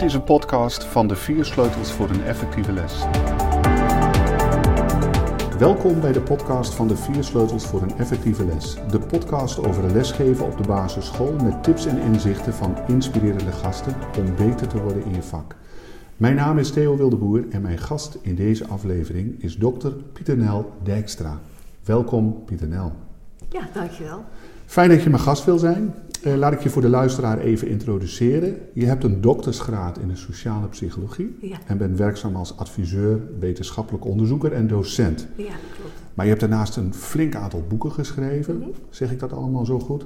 Dit is een podcast van de vier sleutels voor een effectieve les. Welkom bij de podcast van de vier sleutels voor een effectieve les. De podcast over lesgeven op de basisschool met tips en inzichten van inspirerende gasten om beter te worden in je vak. Mijn naam is Theo Wildeboer en mijn gast in deze aflevering is dokter Pieter Nel Dijkstra. Welkom Pieter Nel. Ja, dankjewel. Fijn dat je mijn gast wil zijn. Uh, laat ik je voor de luisteraar even introduceren. Je hebt een doktersgraad in de sociale psychologie Ja. en bent werkzaam als adviseur, wetenschappelijk onderzoeker en docent. Ja, klopt. Maar je hebt daarnaast een flink aantal boeken geschreven. Mhm. Zeg ik dat allemaal zo goed?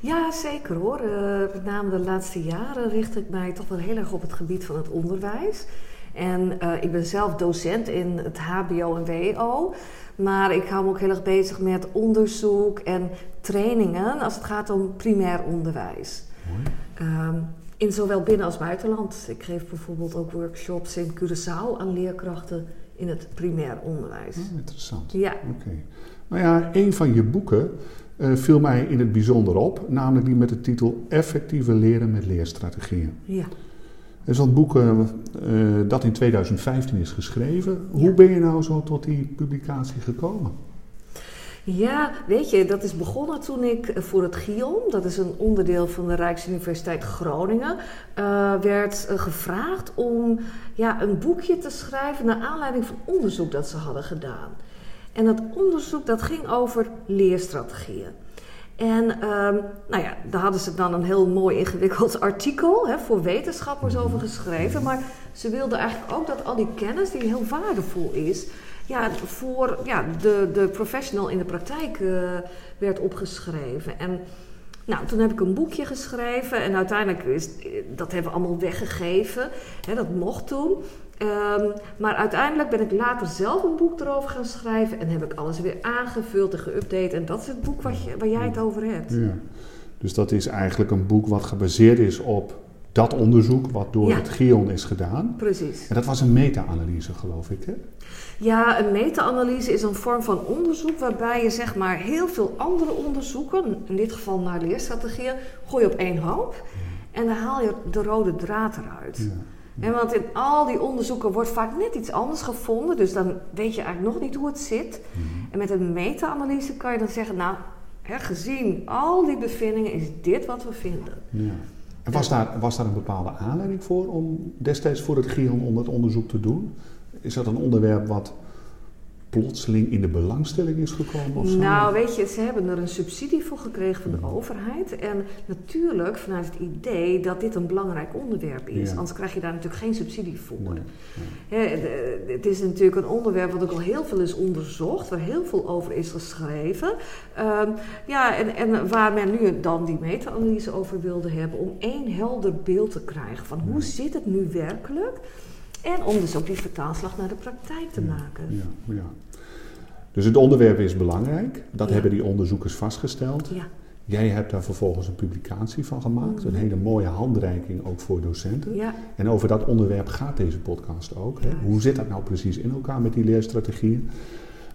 Ja, zeker hoor. Eh, met name de laatste jaren richt ik mij toch wel heel erg op het gebied van het onderwijs. En eh, ik ben zelf docent in het HBO en WO. Maar ik hou me ook heel erg bezig met onderzoek en trainingen als het gaat om primair onderwijs. Ehm, in zowel binnen- als buitenland. Ik geef bijvoorbeeld ook workshops in Curaçao aan leerkrachten in het primair onderwijs. Ah, interessant. Ja, Oké. Nou ja, een van je boeken eh, viel mij in het bijzonder op, namelijk die met de titel Effectieve leren met leerstrategieën. ja. Dat is een boek eh, eh, dat in 2015 is geschreven. Hoe Ja. ben je nou zo tot die publicatie gekomen? Ja, weet je, dat is begonnen toen ik eh, voor het GION, dat is een onderdeel van de Rijksuniversiteit Groningen, eh, werd eh, gevraagd om ja, een boekje te schrijven naar aanleiding van onderzoek dat ze hadden gedaan. En dat onderzoek dat ging over leerstrategieën. En ehm, nou ja, daar hadden ze dan een heel mooi ingewikkeld artikel hè, voor wetenschappers over geschreven. Maar ze wilden eigenlijk ook dat al die kennis, die heel waardevol is, ja, voor ja, de, de professional in de praktijk eh, werd opgeschreven. En nou, toen heb ik een boekje geschreven en uiteindelijk is dat hebben we allemaal weggegeven. Hè, dat mocht toen. Ehm, maar uiteindelijk ben ik later zelf een boek erover gaan schrijven en heb ik alles weer aangevuld en geüpdate. En dat is het boek wat je, waar jij het over hebt. Ja. Dus dat is eigenlijk een boek wat gebaseerd is op dat onderzoek wat door Ja. het GION is gedaan. Precies. En dat was een meta-analyse, geloof ik, hè? Ja, een meta-analyse is een vorm van onderzoek waarbij je zeg maar heel veel andere onderzoeken, in dit geval naar leerstrategieën, gooi je op één hoop. En dan haal je de rode draad eruit. Ja. En want in al die onderzoeken wordt vaak net iets anders gevonden, dus dan weet je eigenlijk nog niet hoe het zit. En met een meta-analyse kan je dan zeggen, nou, hè, gezien al die bevindingen is dit wat we vinden. Ja. En was daar, was daar een bepaalde aanleiding voor om destijds voor het GION om dat onderzoek te doen? Is dat een onderwerp wat plotseling in de belangstelling is gekomen of zo? Nou, weet je, ze hebben er een subsidie voor gekregen van de Mhm. overheid. En natuurlijk vanuit het idee dat dit een belangrijk onderwerp is. Ja. Anders krijg je daar natuurlijk geen subsidie voor. Nee, het is natuurlijk een onderwerp wat ook al heel veel is onderzocht, waar heel veel over is geschreven. Ehm, ja, en, en waar men nu dan die meta-analyse over wilde hebben, om één helder beeld te krijgen van hoe zit het nu werkelijk. En om dus ook die vertaalslag naar de praktijk te maken. Ja, ja. Dus het onderwerp is belangrijk. Dat Ja. hebben die onderzoekers vastgesteld. Ja, Jij hebt daar vervolgens een publicatie van gemaakt. Mhm. Een hele mooie handreiking ook voor docenten. ja, En over dat onderwerp gaat deze podcast ook. Hè? Hoe zit dat nou precies in elkaar met die leerstrategieën?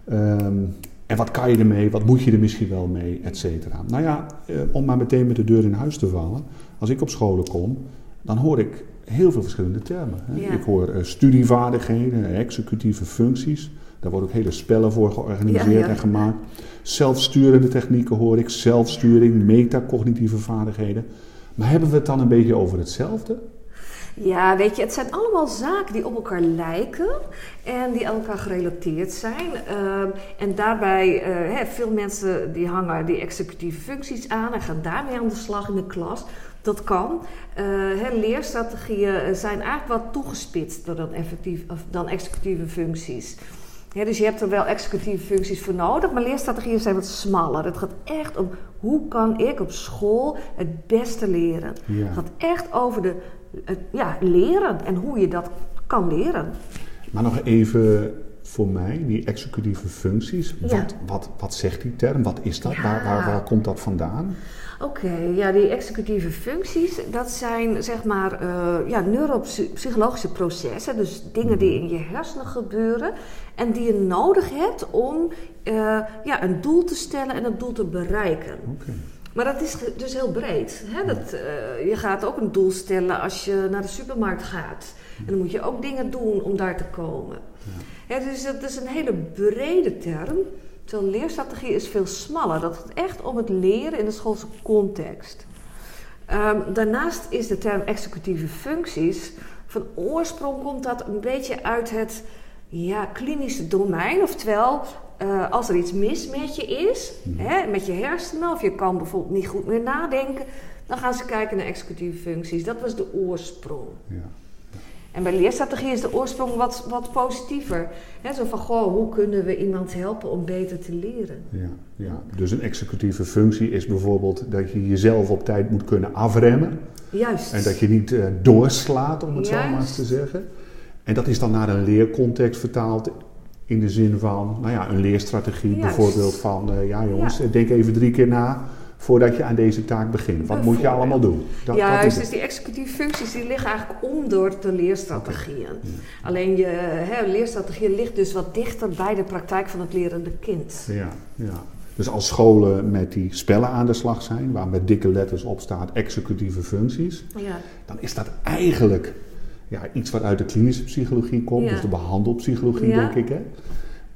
Ehm, en wat kan je ermee? Wat moet je er misschien wel mee? Et cetera. Nou ja, eh, om maar meteen met de deur in huis te vallen. Als ik op scholen kom, dan hoor ik heel veel verschillende termen. Hè? Ja. Ik hoor eh, studievaardigheden, executieve functies. Daar worden ook hele spellen voor georganiseerd Ja, en gemaakt. Zelfsturende technieken hoor ik, zelfsturing, metacognitieve vaardigheden. Maar hebben we het dan een beetje over hetzelfde? Ja, weet je, het zijn allemaal zaken die op elkaar lijken en die aan elkaar gerelateerd zijn. Ehm, en daarbij, eh, hè, veel mensen die hangen die executieve functies aan en gaan daarmee aan de slag in de klas. Dat kan. Eh, leerstrategieën zijn eigenlijk wat toegespitst dan, effectief, dan executieve functies. Ja, dus je hebt er wel executieve functies voor nodig, maar leerstrategieën zijn wat smaller. Het gaat echt om hoe kan ik op school het beste leren. Ja. Het gaat echt over de, het, ja, leren en hoe je dat kan leren. Maar nog even voor mij, die executieve functies. Ja. Wat, wat, wat zegt die term? Wat is dat? Ja. Waar, waar, waar komt dat vandaan? Oké, ja, die executieve functies, dat zijn zeg maar eh, ja, neuropsychologische processen. Dus dingen die in je hersenen gebeuren en die je nodig hebt om eh, ja, een doel te stellen en dat doel te bereiken. Maar dat is dus heel breed. Hè? Dat, uh, je gaat ook een doel stellen als je naar de supermarkt gaat. En dan moet je ook dingen doen om daar te komen. Ja. Ja, dus dat is een hele brede term. Terwijl leerstrategie is veel smaller. Dat gaat echt om het leren in de schoolse context. Um, daarnaast is de term executieve functies. Van oorsprong komt dat een beetje uit het ja, klinische domein. Oftewel, uh, als er iets mis met je is, mhm. hè, met je hersenen, of je kan bijvoorbeeld niet goed meer nadenken, dan gaan ze kijken naar executieve functies. Dat was de oorsprong. Ja. En bij leerstrategie is de oorsprong wat, wat positiever. zo van, goh, hoe kunnen we iemand helpen om beter te leren? Ja, ja, dus een executieve functie is bijvoorbeeld dat je jezelf op tijd moet kunnen afremmen. Juist. En dat je niet uh, doorslaat, om het zo maar eens te zeggen. En dat is dan naar een leercontext vertaald in de zin van, nou ja, een leerstrategie bijvoorbeeld van, uh, ja jongens, denk even drie keer na voordat je aan deze taak begint. Wat moet je allemaal doen? Dat, Juist, dus die executieve functies die liggen eigenlijk onder de leerstrategieën. Alleen je hè, leerstrategie ligt dus wat dichter bij de praktijk van het lerende kind. Ja, ja. Dus als scholen met die spellen aan de slag zijn, waar met dikke letters op staat executieve functies, ja. dan is dat eigenlijk ja, iets wat uit de klinische psychologie komt, dus de behandelpsychologie, denk ik. Hè?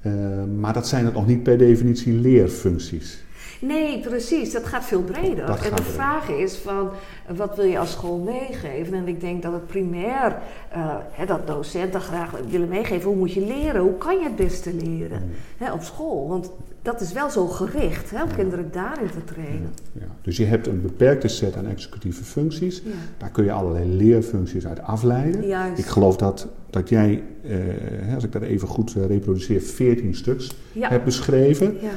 Uh, maar dat zijn het nog niet per definitie leerfuncties. Nee, precies. Dat gaat veel breder. en de vraag is van, wat wil je als school meegeven? En ik denk dat het primair, uh, hè, dat docenten graag willen meegeven, hoe moet je leren? Hoe kan je het beste leren mm. hè, op school? Want dat is wel zo gericht, hè, om kinderen daarin te trainen. Ja. Dus je hebt een beperkte set aan executieve functies. Daar kun je allerlei leerfuncties uit afleiden. Juist. Ik geloof dat, dat jij, eh, als ik dat even goed uh, reproduceer, 14 stuks hebt beschreven. Ja.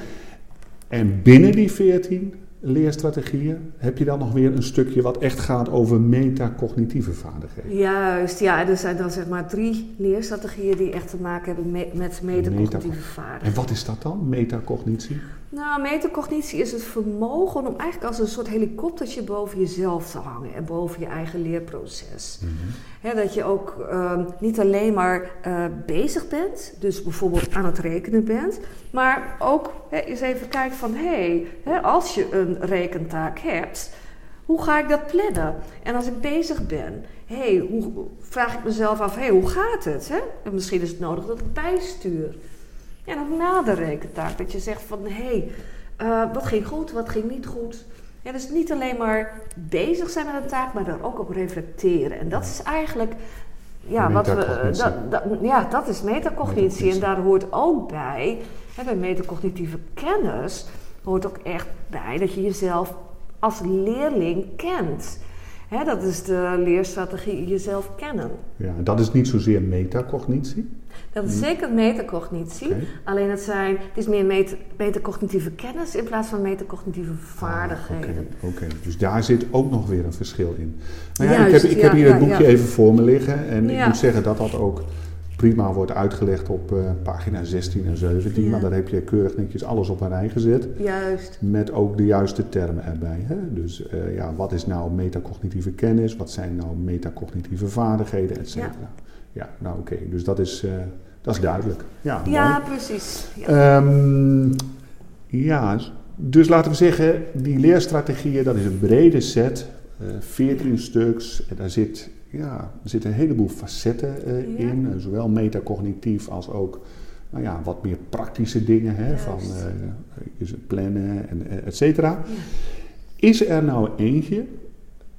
En binnen die 14 leerstrategieën heb je dan nog weer een stukje wat echt gaat over metacognitieve vaardigheden. Juist, ja, er zijn dan zeg maar drie leerstrategieën die echt te maken hebben met metacognitieve vaardigheden. En wat is dat dan, metacognitie? Nou, metacognitie is het vermogen om eigenlijk als een soort helikoptertje boven jezelf te hangen en boven je eigen leerproces. Mhm. dat je ook ehm, niet alleen maar uh, bezig bent, dus bijvoorbeeld aan het rekenen bent, maar ook eens even kijken van hé, hey, als je een rekentaak hebt, hoe ga ik dat plannen? En als ik bezig ben, hey, hoe, vraag ik mezelf af, hey, hoe gaat het? En misschien is het nodig dat ik bijstuur. En ook na de rekentaak, dat je zegt van hé, hey, uh, wat ging goed, wat ging niet goed. Ja, dus niet alleen maar bezig zijn met een taak, maar daar ook op reflecteren. En dat is eigenlijk ja, wat we, ja, dat is metacognitie. En daar hoort ook bij, hè, bij metacognitieve kennis, hoort ook echt bij dat je jezelf als leerling kent. Hè, dat is de leerstrategie jezelf kennen. Ja, dat is niet zozeer metacognitie. Dat is zeker metacognitie. Alleen het, zijn, het is meer met, metacognitieve kennis in plaats van metacognitieve ah, vaardigheden. Oké, dus daar zit ook nog weer een verschil in. Nou ja, ik heb, ik heb hier het boekje even voor me liggen. En ik moet zeggen dat dat ook prima wordt uitgelegd op uh, pagina 16 en 17. Maar daar heb je keurig netjes alles op een rij gezet. Juist. Met ook de juiste termen erbij. Hè? Dus uh, ja, wat is nou metacognitieve kennis? Wat zijn nou metacognitieve vaardigheden, et cetera? Ja. ja, nou oké. Dus dat is, uh, dat is duidelijk. Ja, ja precies. Ja. Um, ja, dus laten we zeggen, die leerstrategieën, dat is een brede set. 14 stuks. En daar zit ja, zitten een heleboel facetten uh, in, uh, zowel metacognitief als ook nou ja, wat meer praktische dingen, hè, van plannen, en, et cetera. Ja. Is er nou eentje,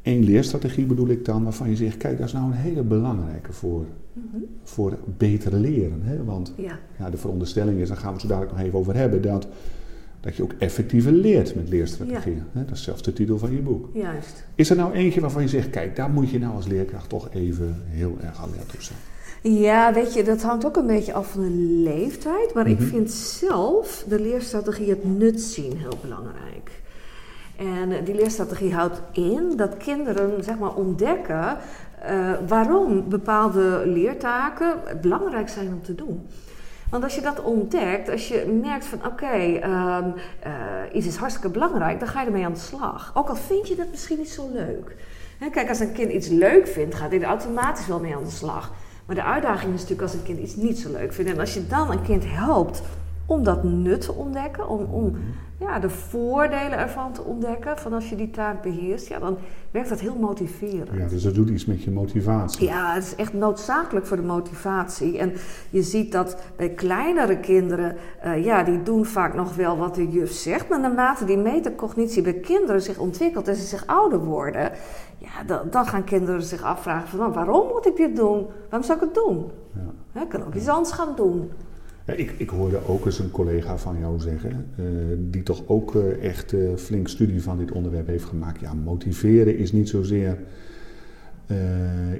één leerstrategie bedoel ik dan, waarvan je zegt, kijk, dat is nou een hele belangrijke voor, mm -hmm. voor beter leren. Hè? Want ja. ja. de veronderstelling is, daar gaan we het zo dadelijk nog even over hebben, dat dat je ook effectiever leert met leerstrategieën. Dat is zelfs de titel van je boek. Juist. Is er nou eentje waarvan je zegt, kijk, daar moet je nou als leerkracht toch even heel erg alert op zijn? Ja, weet je, dat hangt ook een beetje af van de leeftijd. Maar ik mhm. vind zelf de leerstrategie het nut zien heel belangrijk. En eh, die leerstrategie houdt in dat kinderen zeg maar, ontdekken uh, waarom bepaalde leertaken belangrijk zijn om te doen. Want als je dat ontdekt, als je merkt van oké, ehm, eh, iets is hartstikke belangrijk, dan ga je ermee aan de slag. Ook al vind je dat misschien niet zo leuk. kijk, als een kind iets leuk vindt, gaat hij er automatisch wel mee aan de slag. Maar de uitdaging is natuurlijk als een kind iets niet zo leuk vindt. En als je dan een kind helpt om dat nut te ontdekken, om, om ja, de voordelen ervan te ontdekken. Van als je die taak beheerst, ja, dan werkt dat heel motiverend. Ja, dus dat doet iets met je motivatie. Ja, het is echt noodzakelijk voor de motivatie. En je ziet dat bij kleinere kinderen, uh, ja, die doen vaak nog wel wat de juf zegt. Maar naarmate die metacognitie bij kinderen zich ontwikkelt en ze zich ouder worden, ja, dan, dan gaan kinderen zich afvragen van, nou, waarom moet ik dit doen? Waarom zou ik het doen? Ja. ik kan ook iets anders gaan doen. Ik, ik hoorde ook eens een collega van jou zeggen, uh, die toch ook uh, echt uh, flink studie van dit onderwerp heeft gemaakt. Ja, motiveren is niet zozeer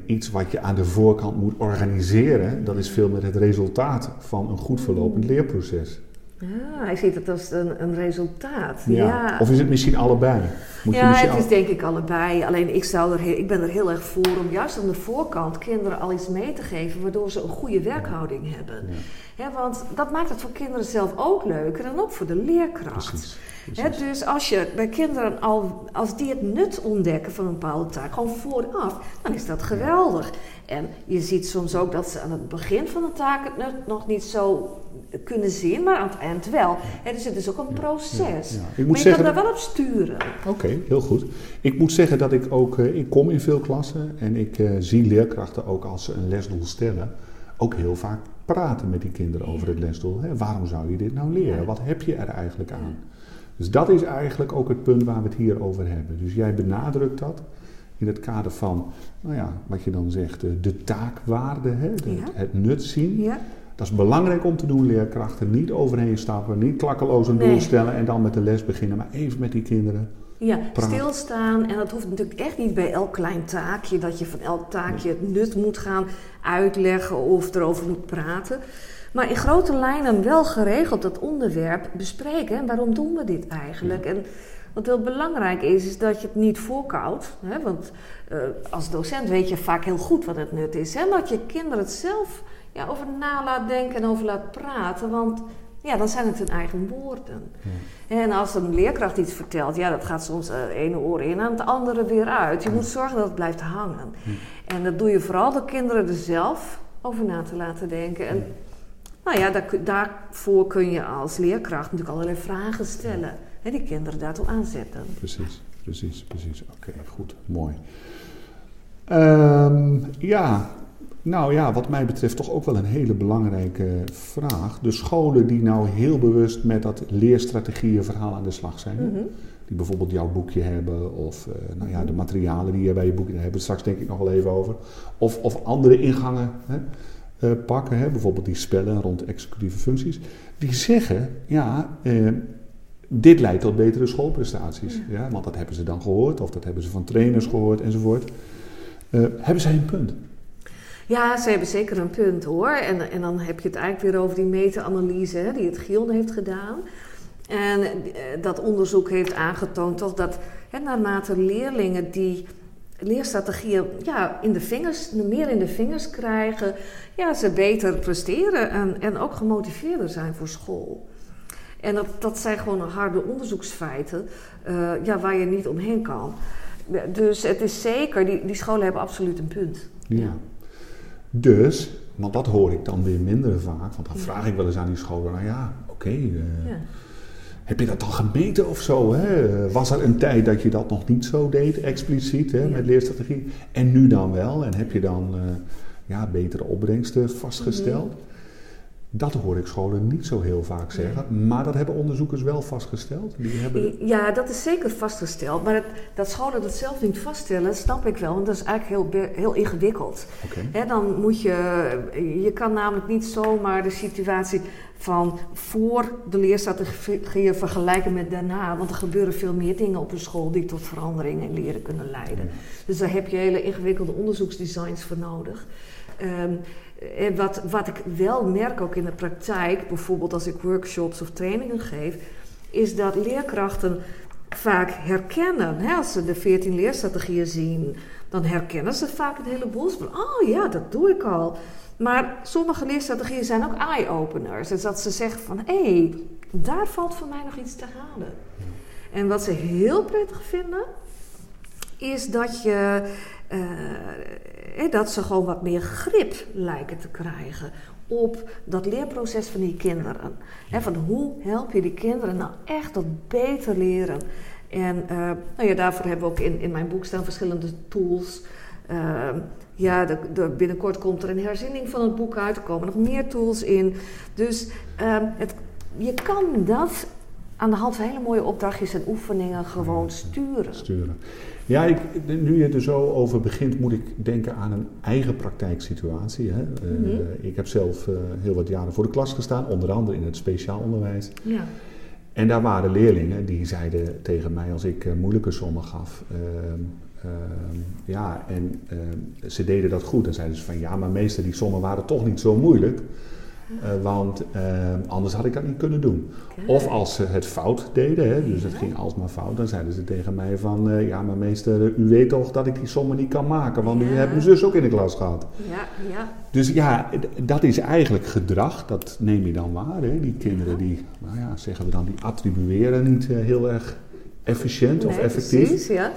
iets wat je aan de voorkant moet organiseren. Dat is veel met het resultaat van een goed verlopend leerproces. Ja, hij ziet het als een, een resultaat. Ja. ja. Of is het misschien allebei? Moet ja, het is denk ik allebei. Alleen ik, zou er heel, ik ben er heel erg voor om juist aan de voorkant kinderen al iets mee te geven waardoor ze een goede werkhouding hebben. Ja. want dat maakt het voor kinderen zelf ook leuker en ook voor de leerkracht. Precies. Dus als je bij kinderen al, als die het nut ontdekken van een bepaalde taak, gewoon vooraf, dan is dat geweldig. En je ziet soms ook dat ze aan het begin van de taak het nut nog niet zo kunnen zien, maar aan het eind wel. En dus het is ook een proces. Ja, Ik moet maar je kan daar wel op sturen. Oké, heel goed. Ik moet zeggen dat ik ook, uh, ik kom in veel klassen en ik uh, zie leerkrachten ook als ze een lesdoel stellen, ook heel vaak praten met die kinderen over het lesdoel. Waarom zou je dit nou leren? Wat heb je er eigenlijk aan? Dus dat is eigenlijk ook het punt waar we het hier over hebben. Dus jij benadrukt dat in het kader van, nou ja, wat je dan zegt, eh, de taakwaarde, hè? De, het nut zien. Ja. Dat is belangrijk om te doen, leerkrachten. Niet overheen stappen, niet klakkeloos een doel stellen en dan met de les beginnen, maar even met die kinderen. Ja, stilstaan. En dat hoeft natuurlijk echt niet bij elk klein taakje, dat je van elk taakje het nut moet gaan uitleggen of erover moet praten. Maar in grote lijnen wel geregeld dat onderwerp bespreken. En waarom doen we dit eigenlijk? En wat heel belangrijk is, is dat je het niet voorkoudt. Hè? Want uh, als docent weet je vaak heel goed wat het nut is. En dat je kinderen het zelf ja, over na laat denken en over laat praten. Want ja, dan zijn het hun eigen woorden. En als een leerkracht iets vertelt, ja, dat gaat soms het ene oor in en het andere weer uit. Je moet zorgen dat het blijft hangen. En dat doe je vooral door kinderen er zelf over na te laten denken. En nou ja, daar, daarvoor kun je als leerkracht natuurlijk allerlei vragen stellen. En die kinderen daartoe aanzetten. Precies, precies, precies. Oké, goed, mooi. Um, ja, nou ja, wat mij betreft toch ook wel een hele belangrijke vraag. De scholen die nou heel bewust met dat leerstrategieënverhaal aan de slag zijn. Mhm. Die bijvoorbeeld jouw boekje hebben of uh, nou ja, de materialen die je bij je boekje hebben. Daar straks denk ik nog wel even over. Of, of andere ingangen hè, uh, pakken. Hè, bijvoorbeeld die spellen rond executieve functies. Die zeggen, ja, uh, dit leidt tot betere schoolprestaties. Ja. want dat hebben ze dan gehoord of dat hebben ze van trainers gehoord enzovoort. hebben zij een punt? Ja, ze hebben zeker een punt hoor. En, en dan heb je het eigenlijk weer over die meta-analyse die het Gion heeft gedaan. En eh, dat onderzoek heeft aangetoond toch dat hè, naarmate leerlingen die leerstrategieën ja, in de vingers, meer in de vingers krijgen, ja, ze beter presteren en, en ook gemotiveerder zijn voor school. En dat, dat zijn gewoon harde onderzoeksfeiten uh, ja, waar je niet omheen kan. Dus het is zeker, die, die scholen hebben absoluut een punt. ja. Dus, want dat hoor ik dan weer minder vaak, want dan vraag ik wel eens aan die scholen, nou ja, oké, eh, ja. Heb je dat dan gemeten of zo? Hè? Was er een tijd dat je dat nog niet zo deed, expliciet, hè, met leerstrategie, en nu dan wel? En heb je dan uh, ja, betere opbrengsten vastgesteld? Mhm. Dat hoor ik scholen niet zo heel vaak zeggen, maar dat hebben onderzoekers wel vastgesteld. Die hebben... Ja, dat is zeker vastgesteld, maar het, dat scholen dat zelf niet vaststellen, snap ik wel, want dat is eigenlijk heel, heel ingewikkeld. Okay. dan moet je, je kan namelijk niet zomaar de situatie van voor de leerstrategieën vergelijken met daarna, want er gebeuren veel meer dingen op een school die tot verandering in leren kunnen leiden. Dus daar heb je hele ingewikkelde onderzoeksdesigns voor nodig. Um, en wat, wat ik wel merk ook in de praktijk, bijvoorbeeld als ik workshops of trainingen geef, is dat leerkrachten vaak herkennen. Hè, als ze de 14 leerstrategieën zien, dan herkennen ze vaak het hele boel. Van, oh ja, dat doe ik al. Maar sommige leerstrategieën zijn ook eye-openers. Dus dat ze zeggen van, hé, hey, daar valt voor mij nog iets te halen. En wat ze heel prettig vinden, is dat je. Dat ze gewoon wat meer grip lijken te krijgen op dat leerproces van die kinderen. van hoe help je die kinderen nou echt tot beter leren? En nou ja, daarvoor hebben we ook in, in mijn boek staan verschillende tools. Ja, de, binnenkort komt er een herziening van het boek uit. Er komen nog meer tools in. Dus ehm, het, je kan dat aan de hand van hele mooie opdrachtjes en oefeningen gewoon sturen. Sturen. Ja, ik, nu je er zo over begint, moet ik denken aan een eigen praktijksituatie. Hè. Eh, mhm. ik heb zelf eh, heel wat jaren voor de klas gestaan, onder andere in het speciaal onderwijs. Ja. En daar waren leerlingen die zeiden tegen mij als ik uh, moeilijke sommen gaf. Ehm, Ehm, ja, en ehm, ze deden dat goed. En zeiden ze van ja, maar meester, die sommen waren toch niet zo moeilijk. Uh, want ehm, anders had ik dat niet kunnen doen. Of als ze het fout deden, hè, dus het ging alsmaar fout, dan zeiden ze tegen mij van uh, ja, maar meester, u weet toch dat ik die sommen niet kan maken, want ja. u hebt mijn zus ook in de klas gehad. Ja, ja. Dus ja, dat is eigenlijk gedrag, dat neem je dan waar. Hè. Die kinderen die, nou ja, zeggen we dan, die attribueren niet heel erg efficiënt of effectief. Precies, ja.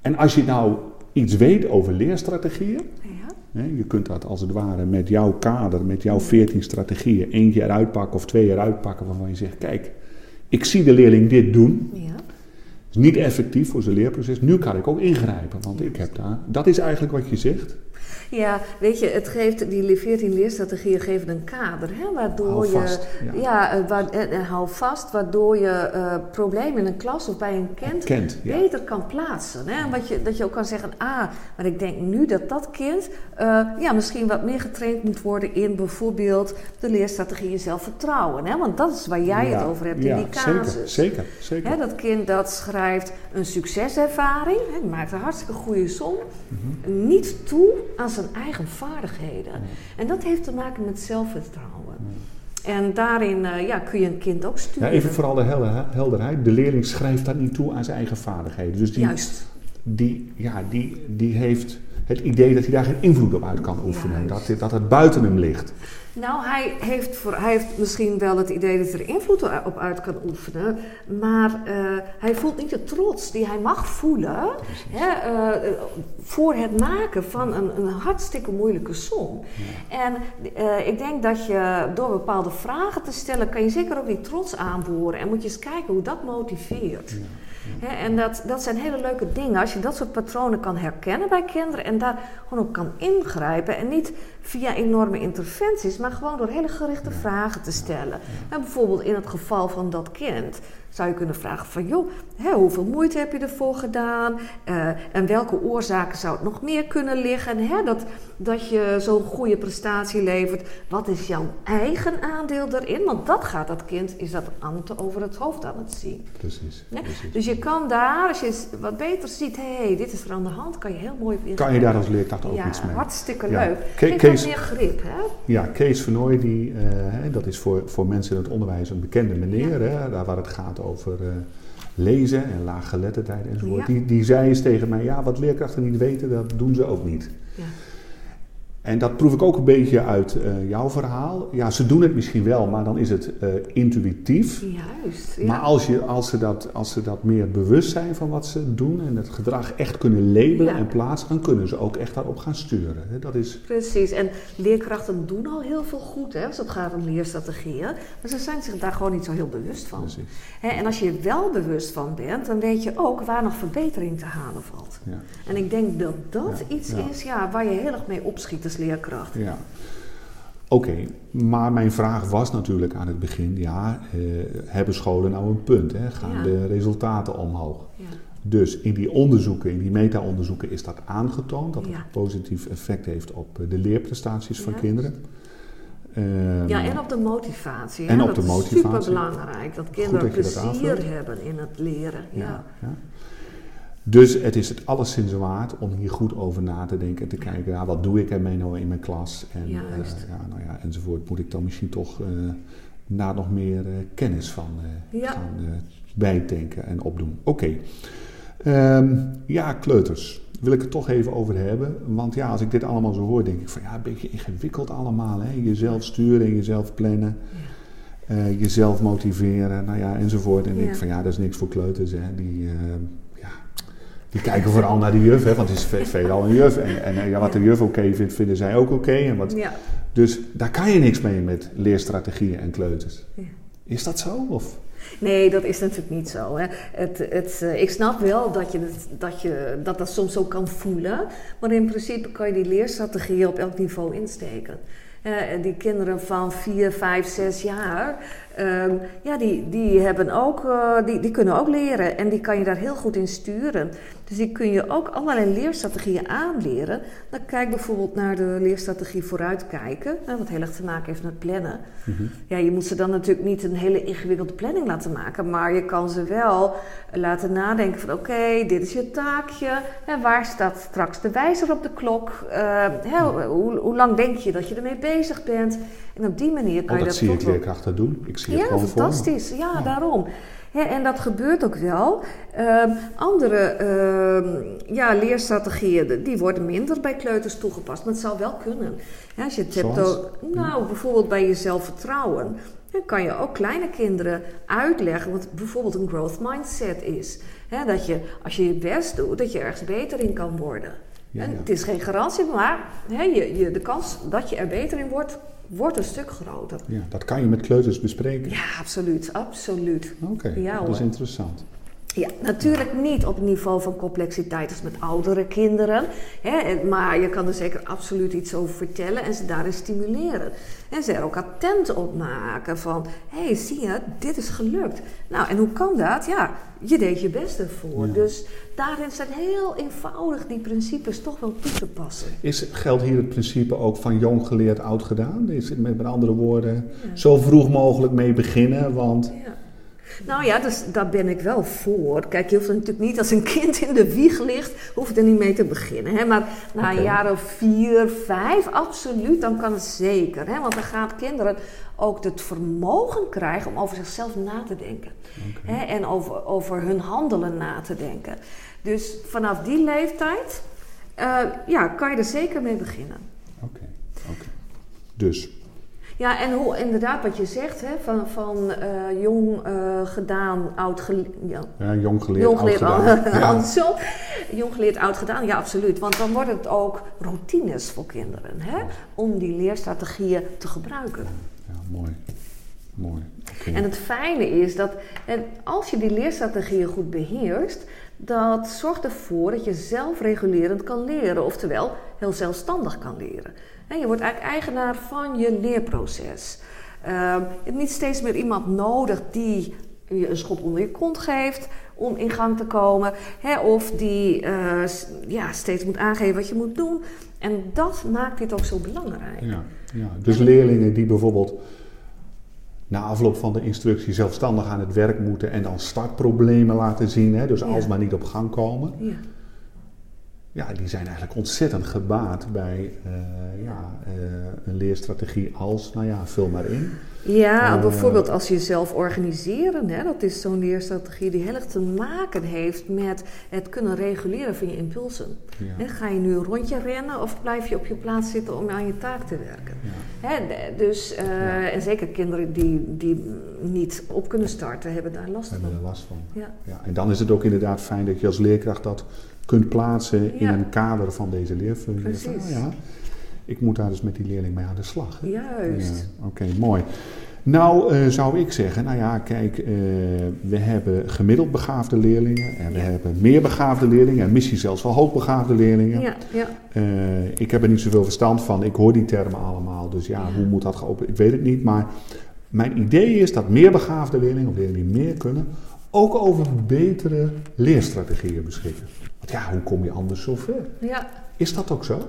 En als je nou iets weet over leerstrategieën, ja. Je kunt dat als het ware met jouw kader, met jouw 14 strategieën, eentje eruit pakken of twee eruit pakken waarvan je zegt, kijk, ik zie de leerling dit doen. Ja. is niet effectief voor zijn leerproces. Nu kan ik ook ingrijpen, want ik heb daar. Dat is eigenlijk wat je zegt. Ja, weet je, het geeft, die 14 leerstrategieën geven een kader, hè, waardoor hou je, vast, ja, ja uh, waar, uh, hou vast, waardoor je uh, problemen in een klas of bij een kind, beter kan plaatsen. Hè? Wat je, dat je ook kan zeggen, ah, maar ik denk nu dat dat kind ja, misschien wat meer getraind moet worden in bijvoorbeeld de leerstrategieën zelfvertrouwen. Hè? Want dat is waar jij het over hebt in die casus. Zeker, zeker. zeker. Hè, dat kind dat schrijft een succeservaring, hè, maakt een hartstikke goede som, mm niet toe aan zijn eigen vaardigheden. En dat heeft te maken met zelfvertrouwen. En daarin uh, ja, kun je een kind ook sturen. Ja, even voor alle helderheid. De leerling schrijft dat niet toe aan zijn eigen vaardigheden. Dus die, Juist. Die, ja, die, die heeft het idee dat hij daar geen invloed op uit kan oefenen. Dat, dat het buiten hem ligt. Nou, hij heeft, voor, hij heeft misschien wel het idee dat hij er invloed op uit kan oefenen. Maar uh, hij voelt niet de trots die hij mag voelen hè, uh, voor het maken van een, een hartstikke moeilijke som. Ja. En uh, ik denk dat je door bepaalde vragen te stellen, kan je zeker ook die trots aanboren. En moet je eens kijken hoe dat motiveert. Ja en dat, dat zijn hele leuke dingen. Als je dat soort patronen kan herkennen bij kinderen en daar gewoon op kan ingrijpen. En niet via enorme interventies, maar gewoon door hele gerichte vragen te stellen. En bijvoorbeeld in het geval van dat kind zou je kunnen vragen van joh, hè, hoeveel moeite heb je ervoor gedaan? Uh, en welke oorzaken zou het nog meer kunnen liggen? Hè, dat, dat je zo'n goede prestatie levert. Wat is jouw eigen aandeel erin? Want dat gaat dat kind, is dat aan over het hoofd aan het zien. Precies, precies. Dus je kan daar, als je wat beter ziet, hé, hey, dit is er aan de hand, kan je heel mooi op Kan je daar als leerkracht ook iets mee? hartstikke leuk. Geef Kees, meer grip, hè? Ja, Kees Vernooy, die, uh, dat is voor, voor mensen in het onderwijs een bekende meneer, hè, daar waar het gaat over... Uh, lezen en laaggeletterdheid enzovoort. Die, die zei eens tegen mij, ja, wat leerkrachten niet weten, dat doen ze ook niet. Ja. En dat proef ik ook een beetje uit uh, jouw verhaal. Ja, ze doen het misschien wel, maar dan is het uh, intuïtief. Juist. Ja. Maar als, je, als, ze dat, als ze dat meer bewust zijn van wat ze doen en het gedrag echt kunnen labelen en plaatsen, dan kunnen ze ook echt daarop gaan sturen. Dat is... Precies. En leerkrachten doen al heel veel goed hè, als het gaat om leerstrategieën. Maar ze zijn zich daar gewoon niet zo heel bewust van. Precies. Hè, en als je er wel bewust van bent, dan weet je ook waar nog verbetering te halen valt. Ja. En ik denk dat dat iets is ja, waar je heel erg mee opschiet leerkracht. Ja. Oké, maar mijn vraag was natuurlijk aan het begin, ja, eh, hebben scholen nou een punt? Hè? Gaan de resultaten omhoog? Ja. Dus in die onderzoeken, in die meta-onderzoeken is dat aangetoond, dat het positief effect heeft op de leerprestaties van kinderen. Um, ja, en op de motivatie. En op dat de motivatie. is super belangrijk, dat kinderen plezier hebben in het leren. ja. Dus het is het alleszins waard om hier goed over na te denken en te kijken, ja, wat doe ik ermee nou in mijn klas? En, uh, ja, nou ja, enzovoort. Moet ik dan misschien toch uh, daar nog meer uh, kennis van ja. gaan en opdoen. Oké. Okay. Um, ehm, ja, kleuters. Wil ik het toch even over hebben. Want ja, als ik dit allemaal zo hoor, denk ik van ja, een beetje ingewikkeld allemaal. Hè? Jezelf sturen, jezelf plannen. Jezelf motiveren, nou ja, enzovoort. En ik van ja, dat is niks voor kleuters. Hè. Die, Die kijken vooral naar de juf, hè, want het is veelal een juf. En, en ja, wat de juf oké vindt, vinden zij ook oké. en wat Ja. Dus daar kan je niks mee met leerstrategieën en kleuters. Ja. Is dat zo? Of? Nee, dat is natuurlijk niet zo. Hè. Het, het, eh, ik snap wel dat, je het, dat, je, dat dat soms zo kan voelen. Maar in principe kan je die leerstrategieën op elk niveau insteken. Eh, die kinderen van 4, 5, 6 jaar, ehm, ja, die, die, hebben ook, eh, die, die kunnen ook leren. En die kan je daar heel goed in sturen. Dus die kun je ook allerlei leerstrategieën aanleren. Dan kijk bijvoorbeeld naar de leerstrategie vooruitkijken. Wat heel erg te maken heeft met plannen. Ja, je moet ze dan natuurlijk niet een hele ingewikkelde planning laten maken. Maar je kan ze wel laten nadenken van oké, dit is je taakje. Hè, waar staat straks de wijzer op de klok? Eh, hè, hoe, hoe lang denk je dat je ermee bezig bent? En op die manier kan Oh, je dat dat zie ik leerkrachten doen. Ik zie ja, gewoon fantastisch. Ja, Ja. daarom. En dat gebeurt ook wel. Ehm, andere ehm, ja, leerstrategieën, die worden minder bij kleuters toegepast. Maar het zou wel kunnen. Ja, als je het hebt over- nou, bijvoorbeeld bij je zelfvertrouwen. Dan kan je ook kleine kinderen uitleggen wat bijvoorbeeld een growth mindset is. Dat je, als je je best doet, dat je ergens beter in kan worden. Ja, En ja. Het is geen garantie, maar hè, je, je, de kans dat je er beter in wordt, wordt een stuk groter. Ja, dat kan je met kleuters bespreken. Ja, absoluut, absoluut. Oké, Ja, dat is interessant. Ja, natuurlijk niet op het niveau van complexiteit als met oudere kinderen. Hè, maar je kan er zeker absoluut iets over vertellen en ze daarin stimuleren. En ze er ook attent op maken van... hé, hey, zie je, dit is gelukt. Nou, en hoe kan dat? Ja, je deed je best ervoor. Ja. Dus daarin zijn heel eenvoudig die principes toch wel toe te passen. Is, geldt hier het principe ook van jong geleerd, oud gedaan? Is het met, met andere woorden, zo vroeg mogelijk mee beginnen? Want Ja. Nou ja, dus daar ben ik wel voor. Kijk, je hoeft er natuurlijk niet als een kind in de wieg ligt, hoef je er niet mee te beginnen. Hè? Maar na een jaar of vier, vijf, absoluut, dan kan het zeker. Hè? Want dan gaan kinderen ook het vermogen krijgen om over zichzelf na te denken. Hè? En over, over hun handelen na te denken. Dus vanaf die leeftijd, eh, ja, kan je er zeker mee beginnen. Oké, oké. Dus, Ja, en hoe, inderdaad wat je zegt, hè, van, van eh, jong eh, gedaan, oud geleerd. Ja, ja, jong geleerd, jong oud gedaan. oud, Ja. andersom. Jong geleerd, oud gedaan, ja absoluut. Want dan wordt het ook routines voor kinderen, hè, om die leerstrategieën te gebruiken. Ja, mooi. Mooi. En het fijne is dat en als je die leerstrategieën goed beheerst, dat zorgt ervoor dat je zelfregulerend kan leren, oftewel heel zelfstandig kan leren. Je wordt eigenlijk eigenaar van je leerproces. Ehm, je hebt niet steeds meer iemand nodig die je een schop onder je kont geeft om in gang te komen, hè, of die eh, ja, steeds moet aangeven wat je moet doen. En dat maakt dit ook zo belangrijk. Ja, ja. Dus leerlingen die bijvoorbeeld na afloop van de instructie zelfstandig aan het werk moeten en dan startproblemen laten zien, hè, dus Ja. alsmaar niet op gang komen, Ja. Ja, die zijn eigenlijk ontzettend gebaat bij eh, ja, eh, een leerstrategie als, nou ja, vul maar in. Ja, Eh, bijvoorbeeld als je jezelf organiseren, hè, dat is zo'n leerstrategie die heel erg te maken heeft met het kunnen reguleren van je impulsen. Ja. Hè, ga je nu een rondje rennen of blijf je op je plaats zitten om aan je taak te werken? Ja. Hè, dus, En zeker kinderen die, die niet op kunnen starten, hebben daar last hebben van. er last van. Ja. Ja, en dan is het ook inderdaad fijn dat je als leerkracht dat kunt plaatsen in Ja. een kader van deze leerfunctie. Precies. Van, ja, ik moet daar dus met die leerling mee aan de slag. hè? Juist. Oké, mooi. Nou, eh, zou ik zeggen, nou ja, kijk, eh, we hebben gemiddeld begaafde leerlingen en we hebben meer begaafde leerlingen en misschien zelfs wel hoogbegaafde leerlingen. Ja, ja. Eh, ik heb er niet zoveel verstand van, ik hoor die termen allemaal, dus ja, Ja. hoe moet dat geopend? Ik weet het niet, maar mijn idee is dat meer begaafde leerlingen, of leerlingen die meer kunnen, ook over betere leerstrategieën beschikken. Want ja, hoe kom je anders zo ver? ja. Is dat ook zo?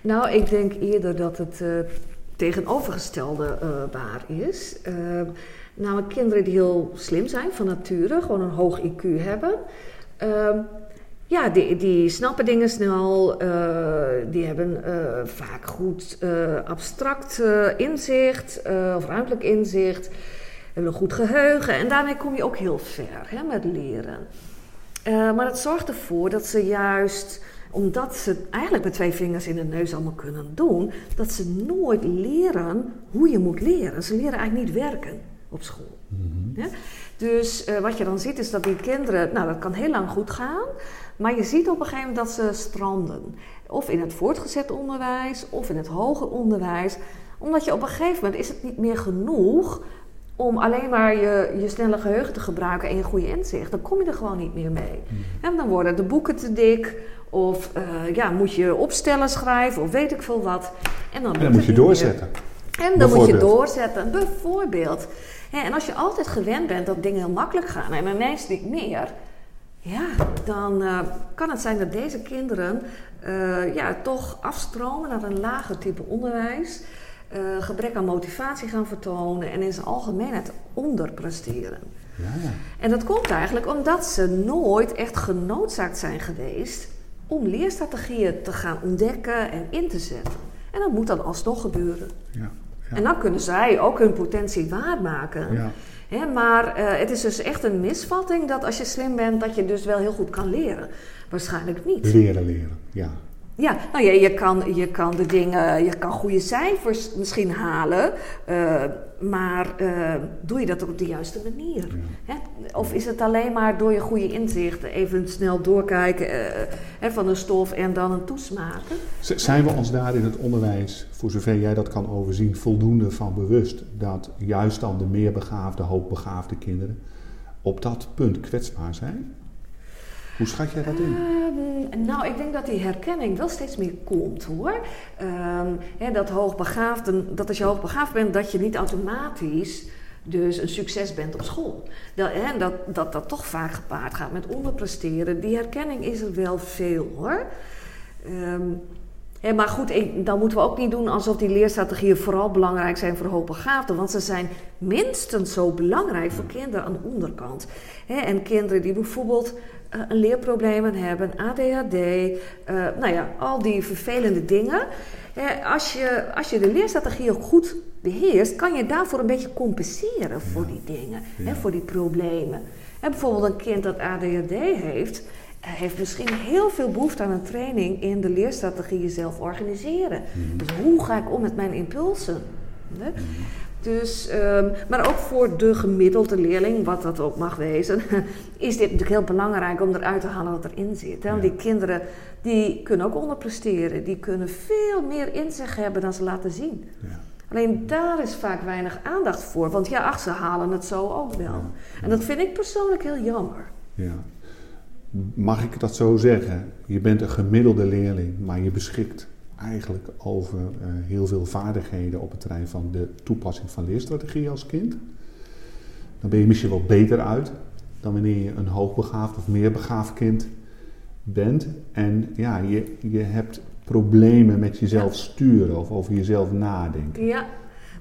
Nou, ik denk eerder dat het eh, tegenovergestelde eh, waar is. Eh, namelijk kinderen die heel slim zijn van nature, gewoon een hoog IQ hebben. Ehm, ja, die, die snappen dingen snel, die hebben vaak goed abstract inzicht of ruimtelijk inzicht, hebben een goed geheugen en daarmee kom je ook heel ver hè, met leren. Eh, maar het zorgt ervoor dat ze juist, omdat ze eigenlijk met twee vingers in de neus allemaal kunnen doen, dat ze nooit leren hoe je moet leren. Ze leren eigenlijk niet werken op school. Dus Dus eh, wat je dan ziet is dat die kinderen, nou dat kan heel lang goed gaan, maar je ziet op een gegeven moment dat ze stranden. Of in het voortgezet onderwijs of in het hoger onderwijs. Omdat je op een gegeven moment is het niet meer genoeg om alleen maar je, je snelle geheugen te gebruiken en je goede inzicht. Dan kom je er gewoon niet meer mee. En dan worden de boeken te dik. Of eh, ja, moet je opstellen schrijven of weet ik veel wat. En dan, moet je doorzetten. En dan moet je doorzetten, bijvoorbeeld. en als je altijd gewend bent dat dingen heel makkelijk gaan en ineens niet meer, ja, dan uh, kan het zijn dat deze kinderen uh, ja, toch afstromen naar een lager type onderwijs, uh, gebrek aan motivatie gaan vertonen en in zijn algemeenheid onderpresteren. Ja, ja. En dat komt eigenlijk omdat ze nooit echt genoodzaakt zijn geweest om leerstrategieën te gaan ontdekken en in te zetten. En dat moet dan alsnog gebeuren. Ja. En dan kunnen zij ook hun potentie waarmaken. Ja. maar uh, het is dus echt een misvatting dat als je slim bent, dat je dus wel heel goed kan leren. Waarschijnlijk niet. Leren, leren, ja. Ja, nou ja, je kan, je kan de dingen, je kan goede cijfers misschien halen, uh, maar uh, doe je dat op de juiste manier? Hè? Of is het alleen maar door je goede inzichten even snel doorkijken uh, van een stof en dan een toesmaken? Zijn we ons daar in het onderwijs, voor zover jij dat kan overzien, voldoende van bewust dat juist dan de meer begaafde, hoogbegaafde kinderen op dat punt kwetsbaar zijn? Hoe schat jij dat in? Ehm, nou, ik denk dat die herkenning wel steeds meer komt hoor. Um, dat hoogbegaafd, dat als je hoogbegaafd bent, dat je niet automatisch dus een succes bent op school. Dat, dat, dat dat toch vaak gepaard gaat met onderpresteren. Die herkenning is er wel veel hoor. Um, maar goed, dan moeten we ook niet doen alsof die leerstrategieën vooral belangrijk zijn voor hoogbegaafden. Want ze zijn minstens zo belangrijk voor kinderen aan de onderkant. en kinderen die bijvoorbeeld uh, leerproblemen hebben, ADHD, uh, eh, nou ja, al die vervelende dingen. als, je, als je de leerstrategie ook goed beheerst, kan je daarvoor een beetje compenseren voor die dingen, hè, voor die problemen. En bijvoorbeeld een kind dat ADHD heeft, eh, heeft misschien heel veel behoefte aan een training in de leerstrategie zelf organiseren. Mhm. Dus hoe ga ik om met mijn impulsen? Hè? Mhm. Dus, um, maar ook voor de gemiddelde leerling, wat dat ook mag wezen, is dit natuurlijk heel belangrijk om eruit te halen wat erin zit. Hè? Want die kinderen die kunnen ook onderpresteren, die kunnen veel meer in zich hebben dan ze laten zien. Ja. Alleen daar is vaak weinig aandacht voor, want ja, ach, ze halen het zo ook wel. En dat vind ik persoonlijk heel jammer. Ja. Mag ik dat zo zeggen? Je bent een gemiddelde leerling, maar je beschikt eigenlijk over uh, heel veel vaardigheden op het terrein van de toepassing van leerstrategie als kind. Dan ben je misschien wel beter uit dan wanneer je een hoogbegaafd of meer begaafd kind bent. En ja, je, je hebt problemen met jezelf sturen of over jezelf nadenken. Ja,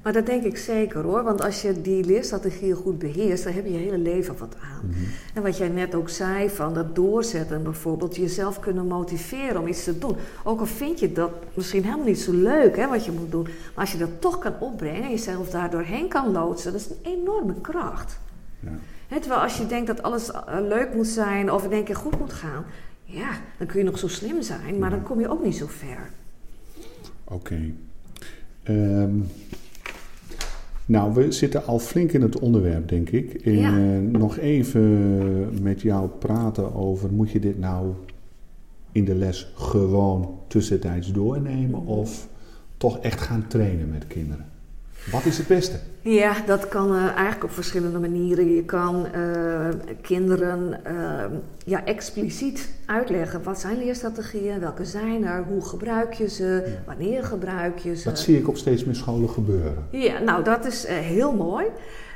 maar dat denk ik zeker hoor. Want als je die leerstrategieën goed beheerst, dan heb je je hele leven wat aan. Mhm. En wat jij net ook zei, van dat doorzetten bijvoorbeeld, jezelf kunnen motiveren om iets te doen. Ook al vind je dat misschien helemaal niet zo leuk, hè, wat je moet doen. Maar als je dat toch kan opbrengen en jezelf daardoor heen kan loodsen, dat is een enorme kracht. Ja. terwijl als je denkt dat alles eh, leuk moet zijn of in één keer goed moet gaan, ja, dan kun je nog zo slim zijn, maar dan kom je ook niet zo ver. Oké. Ehm, nou, we zitten al flink in het onderwerp, denk ik. Ja. Uh, nog even met jou praten over: moet je dit nou in de les gewoon tussentijds doornemen of toch echt gaan trainen met kinderen? Wat is het beste? Ja, dat kan uh, eigenlijk op verschillende manieren. Je kan uh, kinderen uh, ja, expliciet uitleggen wat zijn leerstrategieën, welke zijn er, hoe gebruik je ze, wanneer gebruik je ze. Dat zie ik op steeds meer scholen gebeuren. Ja, nou dat is heel mooi.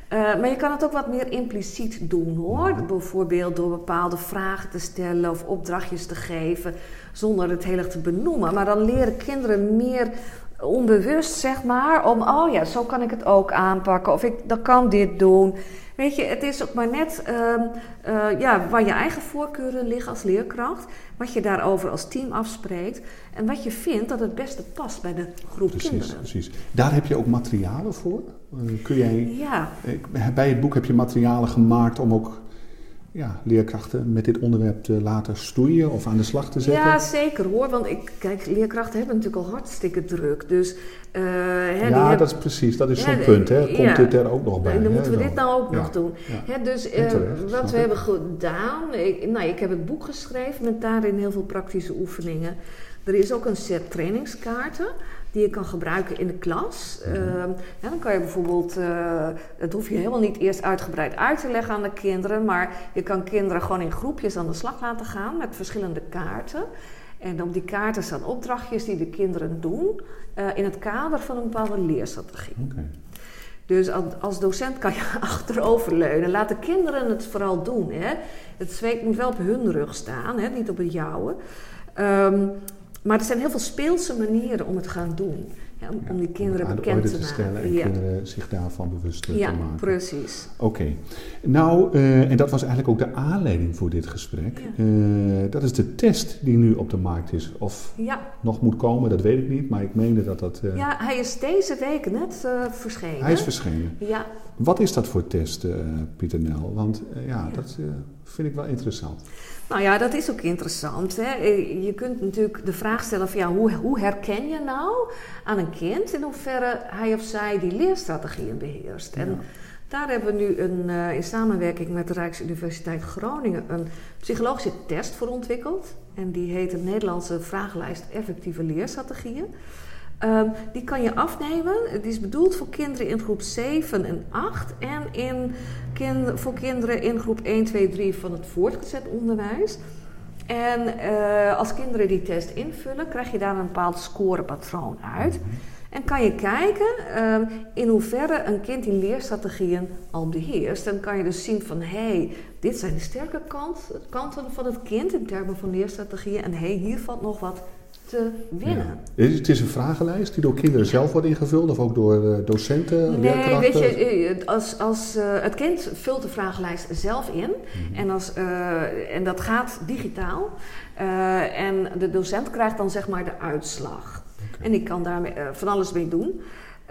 maar je kan het ook wat meer impliciet doen hoor. Bijvoorbeeld door bepaalde vragen te stellen of opdrachtjes te geven zonder het heel erg te benoemen. Maar dan leren kinderen meer onbewust, zeg maar, om, oh ja, zo kan ik het ook aanpakken, of ik dan kan dit doen. Weet je, het is ook maar net uh, uh, ja, waar je eigen voorkeuren liggen als leerkracht, wat je daarover als team afspreekt en wat je vindt dat het beste past bij de groep precies, kinderen. Precies. Daar heb je ook materialen voor. Uh, kun jij, ja. bij het boek heb je materialen gemaakt om ook ja, leerkrachten met dit onderwerp te laten stoeien of aan de slag te zetten? Ja, zeker hoor. Want ik, kijk, leerkrachten hebben natuurlijk al hartstikke druk. Dus, uh, hè, ja, dat is precies. Dat is zo'n punt. Hè. Komt dit er ook nog bij? En dan moeten we dit nou ook nog doen. Hè, dus uh, wat we hebben gedaan... Ik, nou, ik heb het boek geschreven met daarin heel veel praktische oefeningen. Er is ook een set trainingskaarten die je kan gebruiken in de klas. Uh, ja, dan kan je bijvoorbeeld, uh, dat hoef je helemaal niet eerst uitgebreid uit te leggen aan de kinderen, maar je kan kinderen gewoon in groepjes aan de slag laten gaan met verschillende kaarten. En op die kaarten staan opdrachtjes die de kinderen doen uh, in het kader van een bepaalde leerstrategie. Okay. Dus als docent kan je achteroverleunen. Laat de kinderen het vooral doen. Hè. Het zweet moet wel op hun rug staan, hè, niet op het jouwe. Um, maar er zijn heel veel speelse manieren om het te gaan doen. Ja, om, om, die kinderen bekend te, te stellen en kinderen zich daarvan bewust te ja, maken. Ja, precies. Oké. Nou, uh, en dat was eigenlijk ook de aanleiding voor dit gesprek. Uh, dat is de test die nu op de markt is. Of nog moet komen, dat weet ik niet. Maar ik meende dat dat... Uh, ja, hij is deze week net verschenen. Hij is verschenen. Ja. Wat is dat voor test, Pieter Nel? Want ja, dat vind ik wel interessant. Nou ja, dat is ook interessant. Hè? Eh, je kunt natuurlijk de vraag stellen van ja, hoe, hoe herken je nou aan een kind in hoeverre hij of zij die leerstrategieën beheerst? En daar hebben we nu een, uh, in samenwerking met de Rijksuniversiteit Groningen een psychologische test voor ontwikkeld. En die heet de Nederlandse vragenlijst effectieve leerstrategieën. Um, die kan je afnemen. Het is bedoeld voor kinderen in groep 7 en 8 en in voor kinderen in groep 1, 2, 3 van het voortgezet onderwijs. En uh, als kinderen die test invullen, krijg je daar een bepaald scorepatroon uit. En kan je kijken um, in hoeverre een kind die leerstrategieën al beheerst. Dan kan je dus zien van hé, hey, dit zijn de sterke kant, kanten van het kind in termen van leerstrategieën. En hé, hey, hier valt nog wat te winnen. Het is een vragenlijst die door kinderen zelf wordt ingevuld of ook door uh, docenten, Nee, weet je, eh, als, als, uh, het kind vult de vragenlijst zelf in mm-hmm. en, als, uh, en dat gaat digitaal. en de docent krijgt dan zeg maar de uitslag. Okay. En die kan daar van alles mee doen.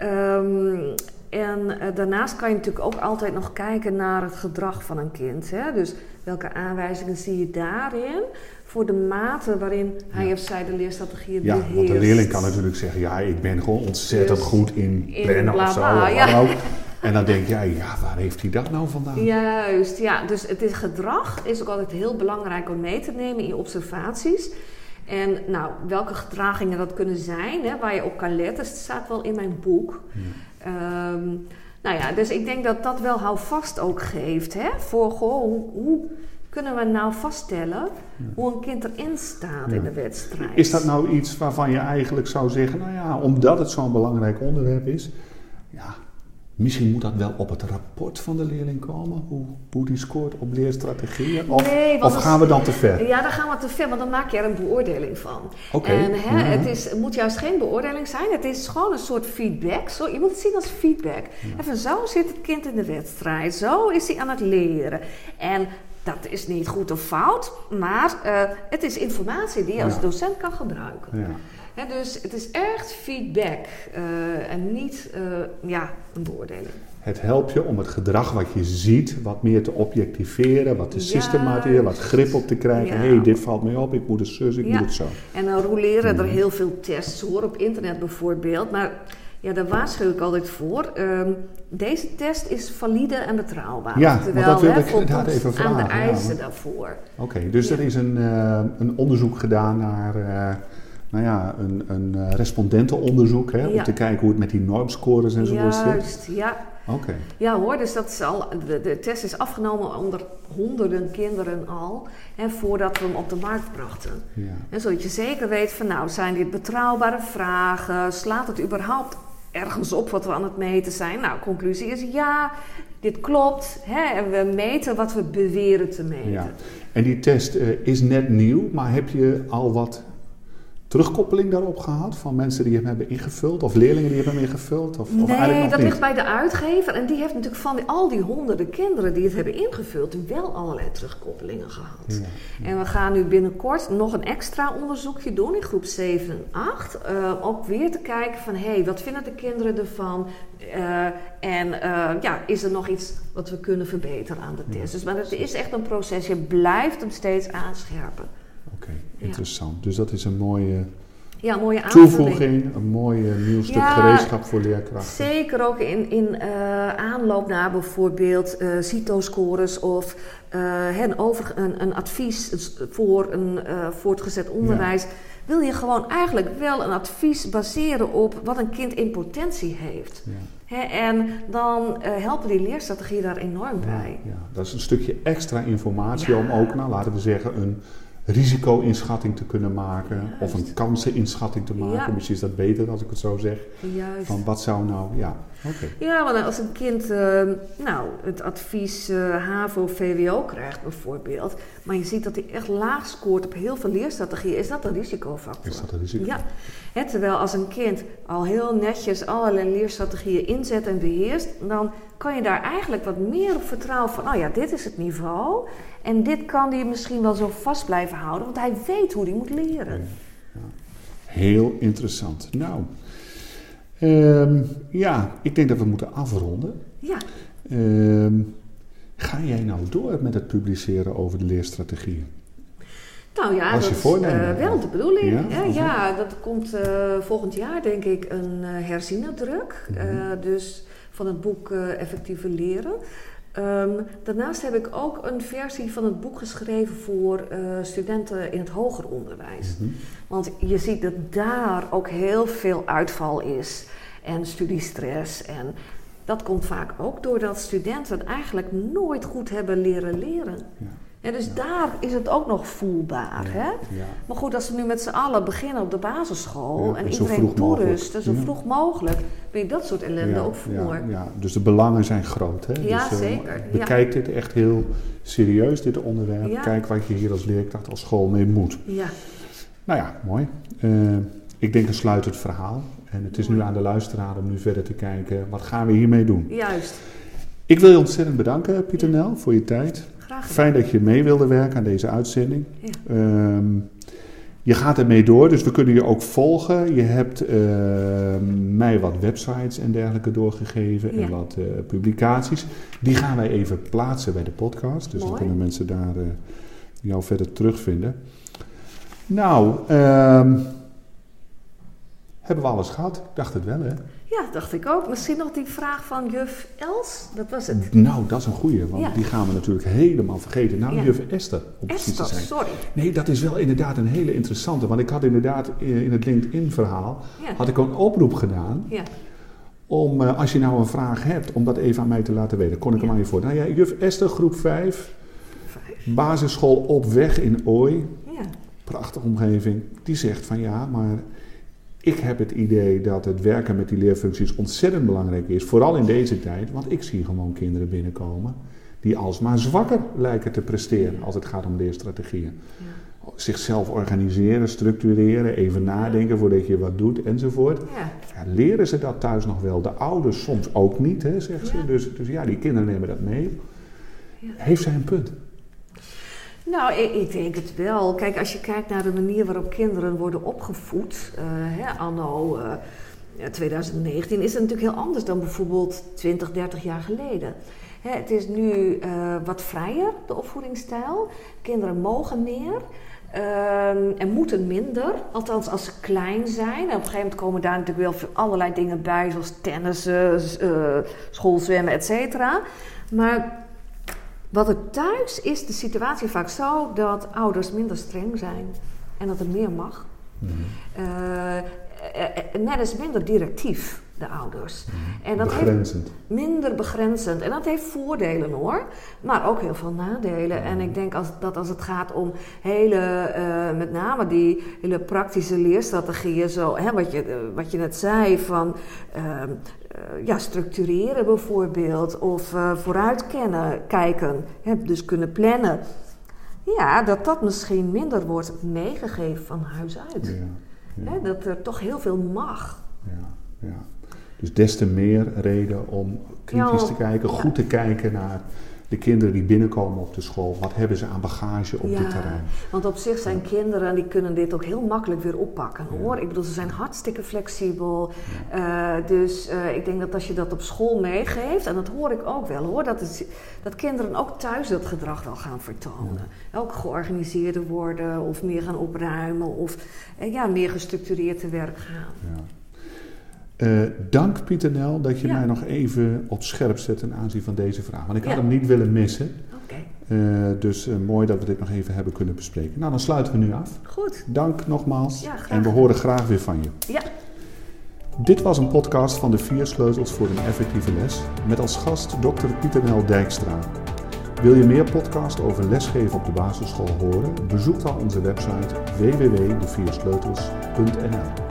Um, en daarnaast kan je natuurlijk ook altijd nog kijken naar het gedrag van een kind. Hè? Dus welke aanwijzingen zie je daarin? voor de mate waarin hij of zij de leerstrategieën ja, beheerst. want de leerling kan natuurlijk zeggen, ja, ik ben gewoon ontzettend dus goed in plannen of zo. Of ja. ook. En dan denk jij, ja, waar heeft hij dat nou vandaan? Juist, ja. Dus het is gedrag is ook altijd heel belangrijk om mee te nemen in je observaties. En nou, welke gedragingen dat kunnen zijn, hè, waar je op kan letten, staat wel in mijn boek. Ja. Um, nou ja, dus ik denk dat dat wel houvast ook geeft. Hè, voor goh, hoe, hoe kunnen we nou vaststellen hoe een kind erin staat in de wedstrijd. Is dat nou iets waarvan je eigenlijk zou zeggen, nou ja, omdat het zo'n belangrijk onderwerp is, misschien moet dat wel op het rapport van de leerling komen, hoe, hoe die scoort op leerstrategieën? Of, nee, of gaan we dan te ver? Ja, dan gaan we te ver, want dan maak je er een beoordeling van. Oké. En hè, het, is, het moet juist geen beoordeling zijn, het is gewoon een soort feedback. Zo, je moet het zien als feedback. Even zo zit het kind in de wedstrijd, zo is hij aan het leren. En dat is niet goed of fout, maar uh, het is informatie die je als docent kan gebruiken. Ja. Dus het is echt feedback uh, en niet uh, ja, een beoordeling. Het helpt je om het gedrag wat je ziet wat meer te objectiveren, wat te systematiseren, wat grip op te krijgen. Hé, hey, dit valt mij op, ik moet het zus, ik moet het zo. En dan roleren er heel veel tests hoor, op internet bijvoorbeeld. Maar ja, daar waarschuw ik altijd voor. Um, deze test is valide en betrouwbaar. Ja, Terwijl, dat wil ik inderdaad even vragen. aan de eisen daarvoor. Oké, dus er is een, uh, een onderzoek gedaan naar... Nou ja, een, een uh, respondentenonderzoek hè, om te kijken hoe het met die normscores en zo zit. Juist, ja. Oké. Ja hoor, dus dat is al, de, de, test is afgenomen onder honderden kinderen al, hè, voordat we hem op de markt brachten. Ja. En zodat je zeker weet van nou, zijn dit betrouwbare vragen? Slaat het überhaupt ergens op wat we aan het meten zijn? Nou, conclusie is ja, dit klopt. Hè, en we meten wat we beweren te meten. Ja. En die test uh, is net nieuw, maar heb je al wat terugkoppeling daarop gehad van mensen die hem hebben ingevuld of leerlingen die hem hebben ingevuld? Of, of nee, dat ligt bij de uitgever en die heeft natuurlijk van al die honderden kinderen die het hebben ingevuld wel allerlei terugkoppelingen gehad. En we gaan nu binnenkort nog een extra onderzoekje doen in groep 7 en 8. Uh, ook weer te kijken van hé, hey, wat vinden de kinderen ervan? Uh, en uh, ja, is er nog iets wat we kunnen verbeteren aan de test? Dus maar het is echt een proces, je blijft hem steeds aanscherpen. Oké, interessant. Dus dat is een mooie, ja, mooie toevoeging, een mooi nieuw stuk gereedschap voor leerkrachten. Zeker ook in, in uh, aanloop naar bijvoorbeeld uh, CITO-scores of uh, een, over, een, een, advies voor een voortgezet onderwijs. Ja. Wil je gewoon eigenlijk wel een advies baseren op wat een kind in potentie heeft. He, en dan helpen die leerstrategieën daar enorm bij. Ja, dat is een stukje extra informatie om ook, nou, laten we zeggen, een risico-inschatting te kunnen maken. Juist. Of een kanseninschatting te maken. Ja. Misschien is dat beter als ik het zo zeg. Juist. Van wat zou nou, ja. Okay. Ja, want als een kind uh, nou, het advies uh, HAVO, VWO krijgt bijvoorbeeld. Maar je ziet dat hij echt laag scoort op heel veel leerstrategieën. Is dat een risicofactor? Is dat een risico? Ja. He, terwijl als een kind al heel netjes allerlei leerstrategieën inzet en beheerst. Dan kan je daar eigenlijk wat meer op vertrouwen van, oh ja, dit is het niveau. En dit kan hij misschien wel zo vast blijven houden, want hij weet hoe hij moet leren. Ja. Heel interessant. Nou, um, ja, ik denk dat we moeten afronden. Ja. Um, ga jij nou door met het publiceren over de leerstrategieën? Nou ja, dat is uh, wel de bedoeling. Ja, ja, ja dat komt uh, volgend jaar denk ik een uh, herziene druk. Mm -hmm. dus van het boek Effectieve Leren. Um, daarnaast heb ik ook een versie van het boek geschreven voor uh, studenten in het hoger onderwijs. Mm -hmm. Want je ziet dat daar ook heel veel uitval is en studiestress. En dat komt vaak ook doordat studenten eigenlijk nooit goed hebben leren leren. Ja. En dus ja. daar is het ook nog voelbaar. Ja, hè? Ja. Maar goed, als we nu met z'n allen beginnen op de basisschool en iedereen toerusten, zo vroeg mogelijk, ben je dat soort ellende ook voor. Ja, dus de belangen zijn groot. Hè? Ja, dus, uh, zeker. Bekijk dit echt heel serieus, dit onderwerp. Kijk wat je hier als leerkracht, als school mee moet. Ja. Nou ja, mooi. Uh, ik denk een sluitend verhaal. En het is nu aan de luisteraar om nu verder te kijken, wat gaan we hiermee doen? Juist. Ik wil je ontzettend bedanken, Pieter Nel, voor je tijd. Fijn dat je mee wilde werken aan deze uitzending. Ja. Um, je gaat ermee door, dus we kunnen je ook volgen. Je hebt uh, mij wat websites en dergelijke doorgegeven ja. en wat uh, publicaties. Die gaan wij even plaatsen bij de podcast. Dus Mooi. dan kunnen mensen daar uh, jou verder terugvinden. Nou, um, hebben we alles gehad? Ik dacht het wel, hè? Ja, dacht ik ook. Misschien nog die vraag van juf Els, dat was het. Nou, dat is een goeie, want ja. die gaan we natuurlijk helemaal vergeten. Nou, Ja. juf Esther, om precies Esther, te zijn. sorry. Nee, dat is wel inderdaad een hele interessante. Want ik had inderdaad in het LinkedIn-verhaal... Ja. had ik een oproep gedaan... Ja, om, eh, als je nou een vraag hebt, om dat even aan mij te laten weten. Kon ik hem Ja. aan je voor. Nou ja, juf Esther, groep 5, vijf. basisschool op weg in Ooi. Ja, Prachtige omgeving. Die zegt van ja, maar ik heb het idee dat het werken met die leerfuncties ontzettend belangrijk is. Vooral in deze tijd, want ik zie gewoon kinderen binnenkomen die alsmaar zwakker lijken te presteren als het gaat om leerstrategieën. ja. Zichzelf organiseren, structureren, even nadenken voordat je wat doet enzovoort. ja. Ja, leren ze dat thuis nog wel? De ouders soms ook niet, hè, zegt ze. Dus, dus ja, die kinderen nemen dat mee. Ja. Heeft zij een punt? Nou, ik, ik denk het wel. Kijk, als je kijkt naar de manier waarop kinderen worden opgevoed, eh, hè, anno eh, ja, 2019, is het natuurlijk heel anders dan bijvoorbeeld 20, 30 jaar geleden. Hè, het is nu eh, wat vrijer, de opvoedingsstijl. Kinderen mogen meer. ehm, en moeten minder, althans als ze klein zijn. En op een gegeven moment komen daar natuurlijk wel allerlei dingen bij, zoals tennissen, eh, schoolzwemmen, et cetera. Maar wat er thuis is de situatie vaak zo dat ouders minder streng zijn en dat er meer mag. Eh, eh, eh, net is minder directief, de ouders. En dat heeft Begrenzend. minder begrenzend. En dat heeft voordelen hoor, maar ook heel veel nadelen. En ik denk als, dat als het gaat om hele, met name die hele praktische leerstrategieën, zo, hè, wat, je, wat je net zei, van ehm, eh, ja, structureren bijvoorbeeld, of eh, vooruit kennen, kijken, hè, dus kunnen plannen. Ja, dat dat misschien minder wordt meegegeven van huis uit. Ja. Hè, dat er toch heel veel mag. Ja, ja. Dus des te meer reden om kritisch te kijken, goed te kijken naar de kinderen die binnenkomen op de school. Wat hebben ze aan bagage op Ja. dit terrein? Want op zich zijn kinderen, die kunnen dit ook heel makkelijk weer oppakken hoor. Ik bedoel, ze zijn hartstikke flexibel. Eh, dus eh, ik denk dat als je dat op school meegeeft, en dat hoor ik ook wel hoor, dat, dat kinderen ook thuis dat gedrag wel gaan vertonen. Ook georganiseerder worden of meer gaan opruimen of eh, ja, meer gestructureerd te werk gaan. Eh, dank Pieter Nel dat je Ja. mij nog even op scherp zet ten aanzien van deze vraag. Want ik had Ja. hem niet willen missen. Eh, dus eh, mooi dat we dit nog even hebben kunnen bespreken. Nou, dan sluiten we nu af. goed. Dank nogmaals. Ja, graag en we horen graag weer van je. Ja, Dit was een podcast van de vier sleutels voor een effectieve les. Met als gast Dr. Pieter Nel Dijkstra. Wil je meer podcast over lesgeven op de basisschool horen? Bezoek dan onze website www.deviersleutels.nl